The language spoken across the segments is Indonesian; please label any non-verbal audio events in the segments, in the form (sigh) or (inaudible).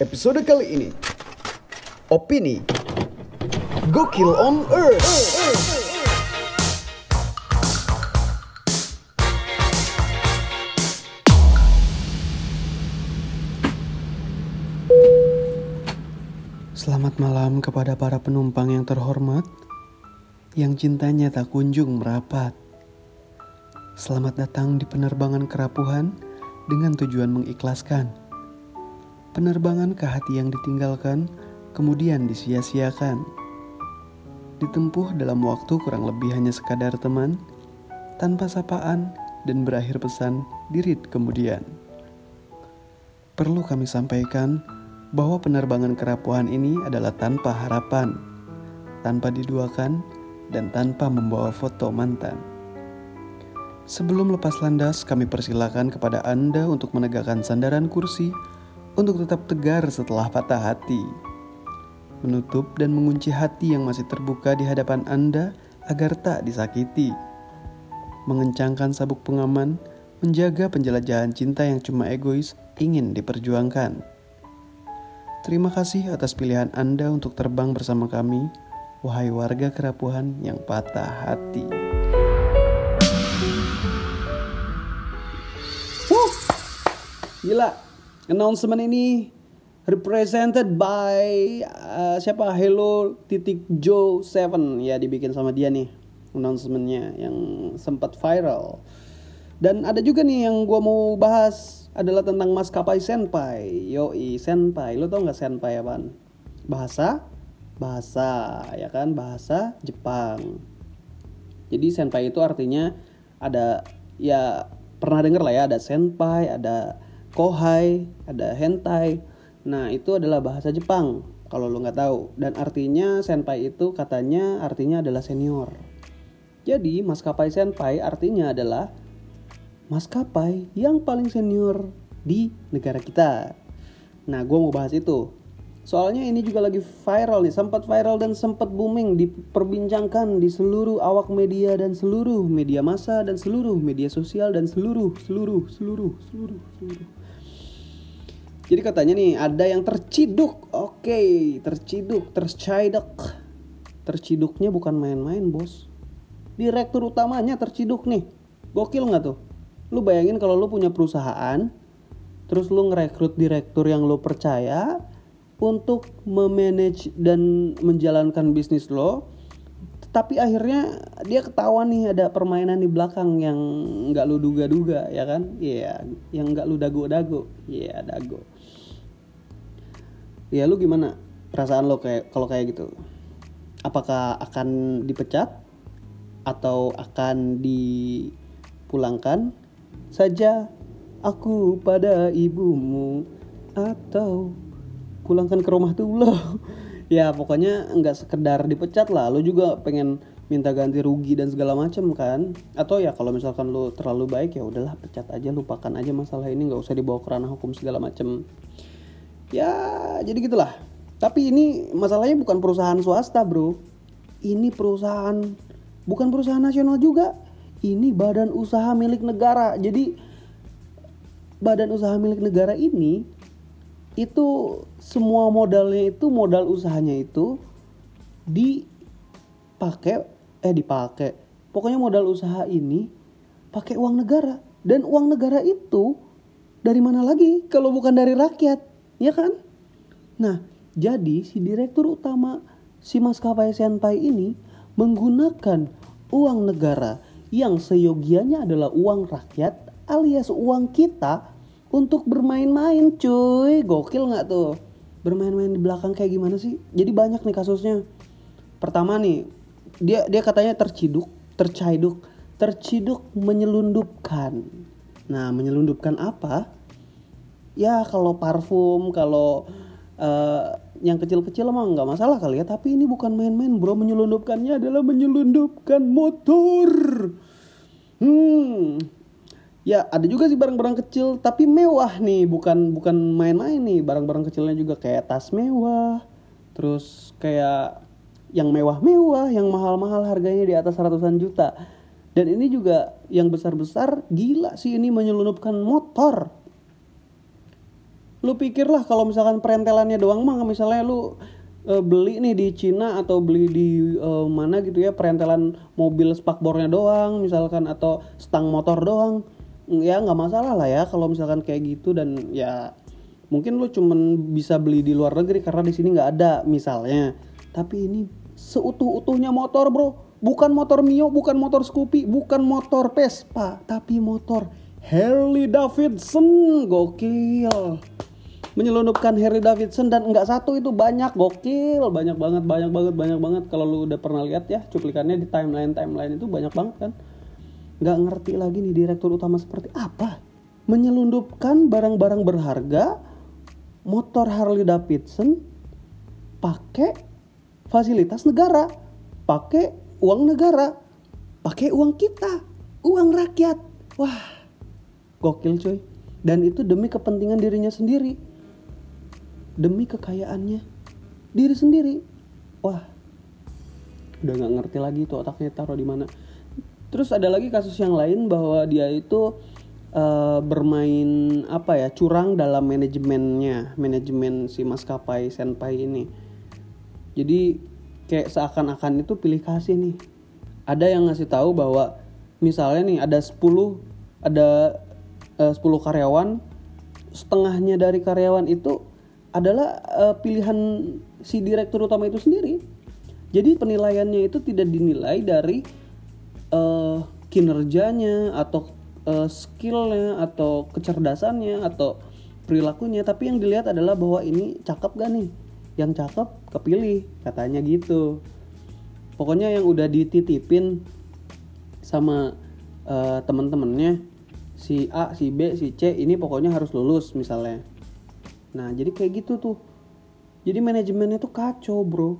Episode kali ini Opini Gokil on Earth. Selamat malam kepada para penumpang yang terhormat Yang cintanya tak kunjung merapat. Selamat datang di penerbangan kerapuhan Dengan tujuan mengikhlaskan Penerbangan ke hati yang ditinggalkan Kemudian disia-siakan Ditempuh dalam waktu kurang lebih hanya sekadar teman Tanpa sapaan dan berakhir pesan dirit kemudian Perlu kami sampaikan bahwa penerbangan kerapuhan ini adalah tanpa harapan, tanpa diduakan, dan tanpa membawa foto mantan. Sebelum lepas landas, kami persilakan kepada Anda untuk menegakkan sandaran kursi untuk tetap tegar setelah patah hati. Menutup dan mengunci hati yang masih terbuka di hadapan Anda agar tak disakiti. Mengencangkan sabuk pengaman, menjaga penjelajahan cinta yang cuma egois ingin diperjuangkan. Terima kasih atas pilihan Anda untuk terbang bersama kami, wahai warga kerapuhan yang patah hati. Gila, announcement ini represented by uh, siapa Hello titik Joe Seven ya dibikin sama dia nih announcementnya yang sempat viral dan ada juga nih yang gue mau bahas adalah tentang maskapai senpai. Yoi, senpai. Lo tau nggak senpai apaan? Bahasa, bahasa, ya kan? Bahasa Jepang. Jadi senpai itu artinya ada ya pernah denger lah ya ada senpai, ada kohai, ada hentai. Nah itu adalah bahasa Jepang kalau lo nggak tahu. Dan artinya senpai itu katanya artinya adalah senior. Jadi maskapai senpai artinya adalah maskapai yang paling senior di negara kita. Nah, gue mau bahas itu. Soalnya ini juga lagi viral nih, sempat viral dan sempat booming diperbincangkan di seluruh awak media dan seluruh media massa dan seluruh media sosial dan seluruh seluruh seluruh seluruh seluruh. Jadi katanya nih ada yang terciduk. Oke, okay, terciduk, terciduk. Terciduknya bukan main-main, Bos. Direktur utamanya terciduk nih. Gokil nggak tuh? lu bayangin kalau lu punya perusahaan terus lu ngerekrut direktur yang lu percaya untuk memanage dan menjalankan bisnis lo tapi akhirnya dia ketahuan nih ada permainan di belakang yang nggak lu duga-duga ya kan? Iya yeah, yang nggak lu dago-dago. Iya yeah, dago. Ya lu gimana perasaan lo kayak kalau kayak gitu? Apakah akan dipecat atau akan dipulangkan? Saja aku pada ibumu atau pulangkan ke rumah dulu (laughs) ya pokoknya nggak sekedar dipecat lah. Lo juga pengen minta ganti rugi dan segala macam kan? Atau ya kalau misalkan lo terlalu baik ya udahlah pecat aja lupakan aja masalah ini. Nggak usah dibawa ke ranah hukum segala macam ya jadi gitulah. Tapi ini masalahnya bukan perusahaan swasta bro. Ini perusahaan bukan perusahaan nasional juga. Ini badan usaha milik negara. Jadi badan usaha milik negara ini itu semua modalnya itu modal usahanya itu dipakai eh dipakai. Pokoknya modal usaha ini pakai uang negara dan uang negara itu dari mana lagi kalau bukan dari rakyat, ya kan? Nah, jadi si direktur utama si maskapai Senpai ini menggunakan uang negara yang seyogianya adalah uang rakyat alias uang kita untuk bermain-main cuy. Gokil nggak tuh? Bermain-main di belakang kayak gimana sih? Jadi banyak nih kasusnya. Pertama nih dia dia katanya terciduk terciduk terciduk menyelundupkan. Nah menyelundupkan apa? Ya kalau parfum kalau uh, yang kecil-kecil emang nggak masalah kali ya. Tapi ini bukan main-main bro. Menyelundupkannya adalah menyelundupkan motor. Hmm ya ada juga sih barang-barang kecil tapi mewah nih bukan bukan main-main nih. Barang-barang kecilnya juga kayak tas mewah terus kayak yang mewah-mewah yang mahal-mahal harganya di atas ratusan juta. Dan ini juga yang besar-besar gila sih ini menyelundupkan motor. Lu pikirlah kalau misalkan perentelannya doang mah misalnya lu uh, beli nih di Cina atau beli di uh, mana gitu ya perentelan mobil spakbornya doang misalkan atau stang motor doang ya nggak masalah lah ya kalau misalkan kayak gitu dan ya mungkin lu cuman bisa beli di luar negeri karena di sini nggak ada misalnya. Tapi ini seutuh-utuhnya motor bro. Bukan motor Mio bukan motor Scoopy bukan motor Vespa tapi motor Harley Davidson. Gokil. Menyelundupkan Harley Davidson dan enggak satu itu banyak. Gokil. Banyak banget banyak banget banyak banget. Kalau lu udah pernah lihat ya cuplikannya di timeline timeline itu banyak banget kan nggak ngerti lagi nih direktur utama seperti apa. Menyelundupkan barang-barang berharga motor Harley Davidson pakai fasilitas negara pakai uang negara pakai uang kita uang rakyat. Wah gokil cuy. Dan itu demi kepentingan dirinya sendiri. Demi kekayaannya. Diri sendiri. Wah udah nggak ngerti lagi tuh otaknya taruh di mana terus ada lagi kasus yang lain bahwa dia itu uh, bermain apa ya curang dalam manajemennya manajemen si maskapai senpai ini jadi kayak seakan-akan itu pilih kasih nih ada yang ngasih tahu bahwa misalnya nih ada 10 ada uh, 10 karyawan setengahnya dari karyawan itu adalah uh, pilihan si direktur utama itu sendiri. Jadi penilaiannya itu tidak dinilai dari uh, kinerjanya atau uh, skillnya atau kecerdasannya atau perilakunya, tapi yang dilihat adalah bahwa ini cakep gak nih? Yang cakep kepilih, katanya gitu. Pokoknya yang udah dititipin sama uh, teman-temannya si A, si B, si C ini pokoknya harus lulus misalnya Nah jadi kayak gitu tuh. Jadi manajemennya tuh kacau bro.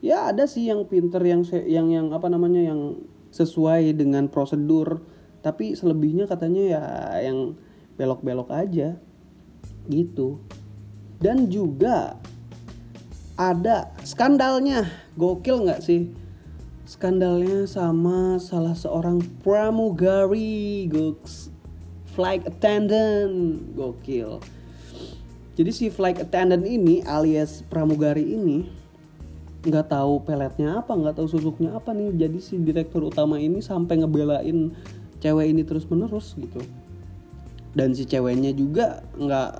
Ya ada sih yang pinter yang yang yang apa namanya yang sesuai dengan prosedur. Tapi selebihnya katanya ya yang belok-belok aja. Gitu. Dan juga ada skandalnya. Gokil nggak sih? Skandalnya sama salah seorang pramugari goks. Flight attendant. Gokil. Jadi si flight attendant ini alias pramugari ini nggak tahu peletnya apa, nggak tahu susuknya apa nih. Jadi si direktur utama ini sampai ngebelain cewek ini terus menerus gitu. Dan si ceweknya juga nggak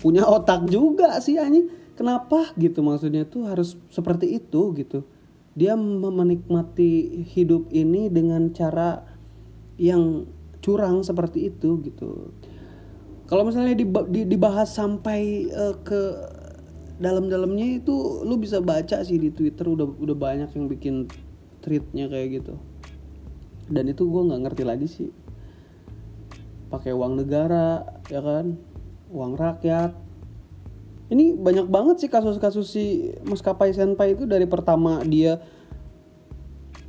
punya otak juga sih anjing. Kenapa gitu maksudnya tuh harus seperti itu gitu. Dia menikmati hidup ini dengan cara yang curang seperti itu gitu kalau misalnya dibahas sampai uh, ke dalam-dalamnya itu lu bisa baca sih di Twitter udah udah banyak yang bikin tweetnya kayak gitu. Dan itu gue nggak ngerti lagi sih. Pakai uang negara ya kan? Uang rakyat. Ini banyak banget sih kasus-kasus si maskapai senpai itu dari pertama dia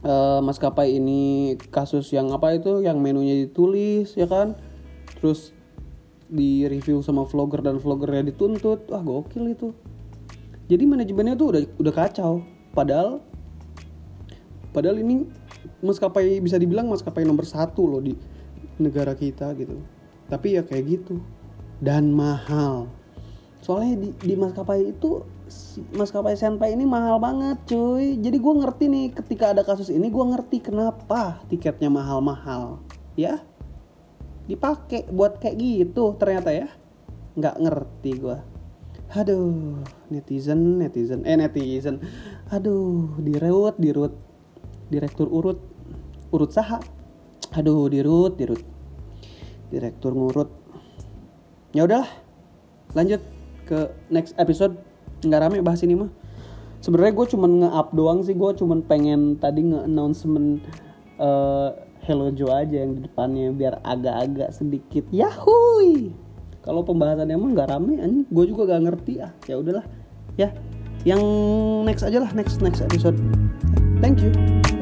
uh, maskapai ini kasus yang apa itu yang menunya ditulis ya kan? Terus di review sama vlogger dan vloggernya dituntut. Wah gokil itu jadi manajemennya tuh udah udah kacau. Padahal padahal ini maskapai bisa dibilang maskapai nomor satu loh di negara kita gitu. Tapi ya kayak gitu. Dan mahal. Soalnya di, di maskapai itu maskapai senpai ini mahal banget cuy. Jadi gue ngerti nih ketika ada kasus ini gue ngerti kenapa tiketnya mahal-mahal. Ya? Dipakai buat kayak gitu ternyata ya. Nggak ngerti gue aduh netizen netizen eh netizen. Aduh dirut dirut. Direktur urut urut saha? Aduh dirut dirut. Direktur ngurut. Ya udahlah lanjut ke next episode. Nggak rame bahas ini mah. Sebenarnya gue cuman nge-up doang sih gue cuman pengen tadi nge-announcement uh, Hello Joe aja yang di depannya biar agak-agak sedikit. Yahui kalau pembahasannya emang nggak rame anjing. Gue juga gak ngerti ah. Ya udahlah ya. Yang next aja lah next next episode. Thank you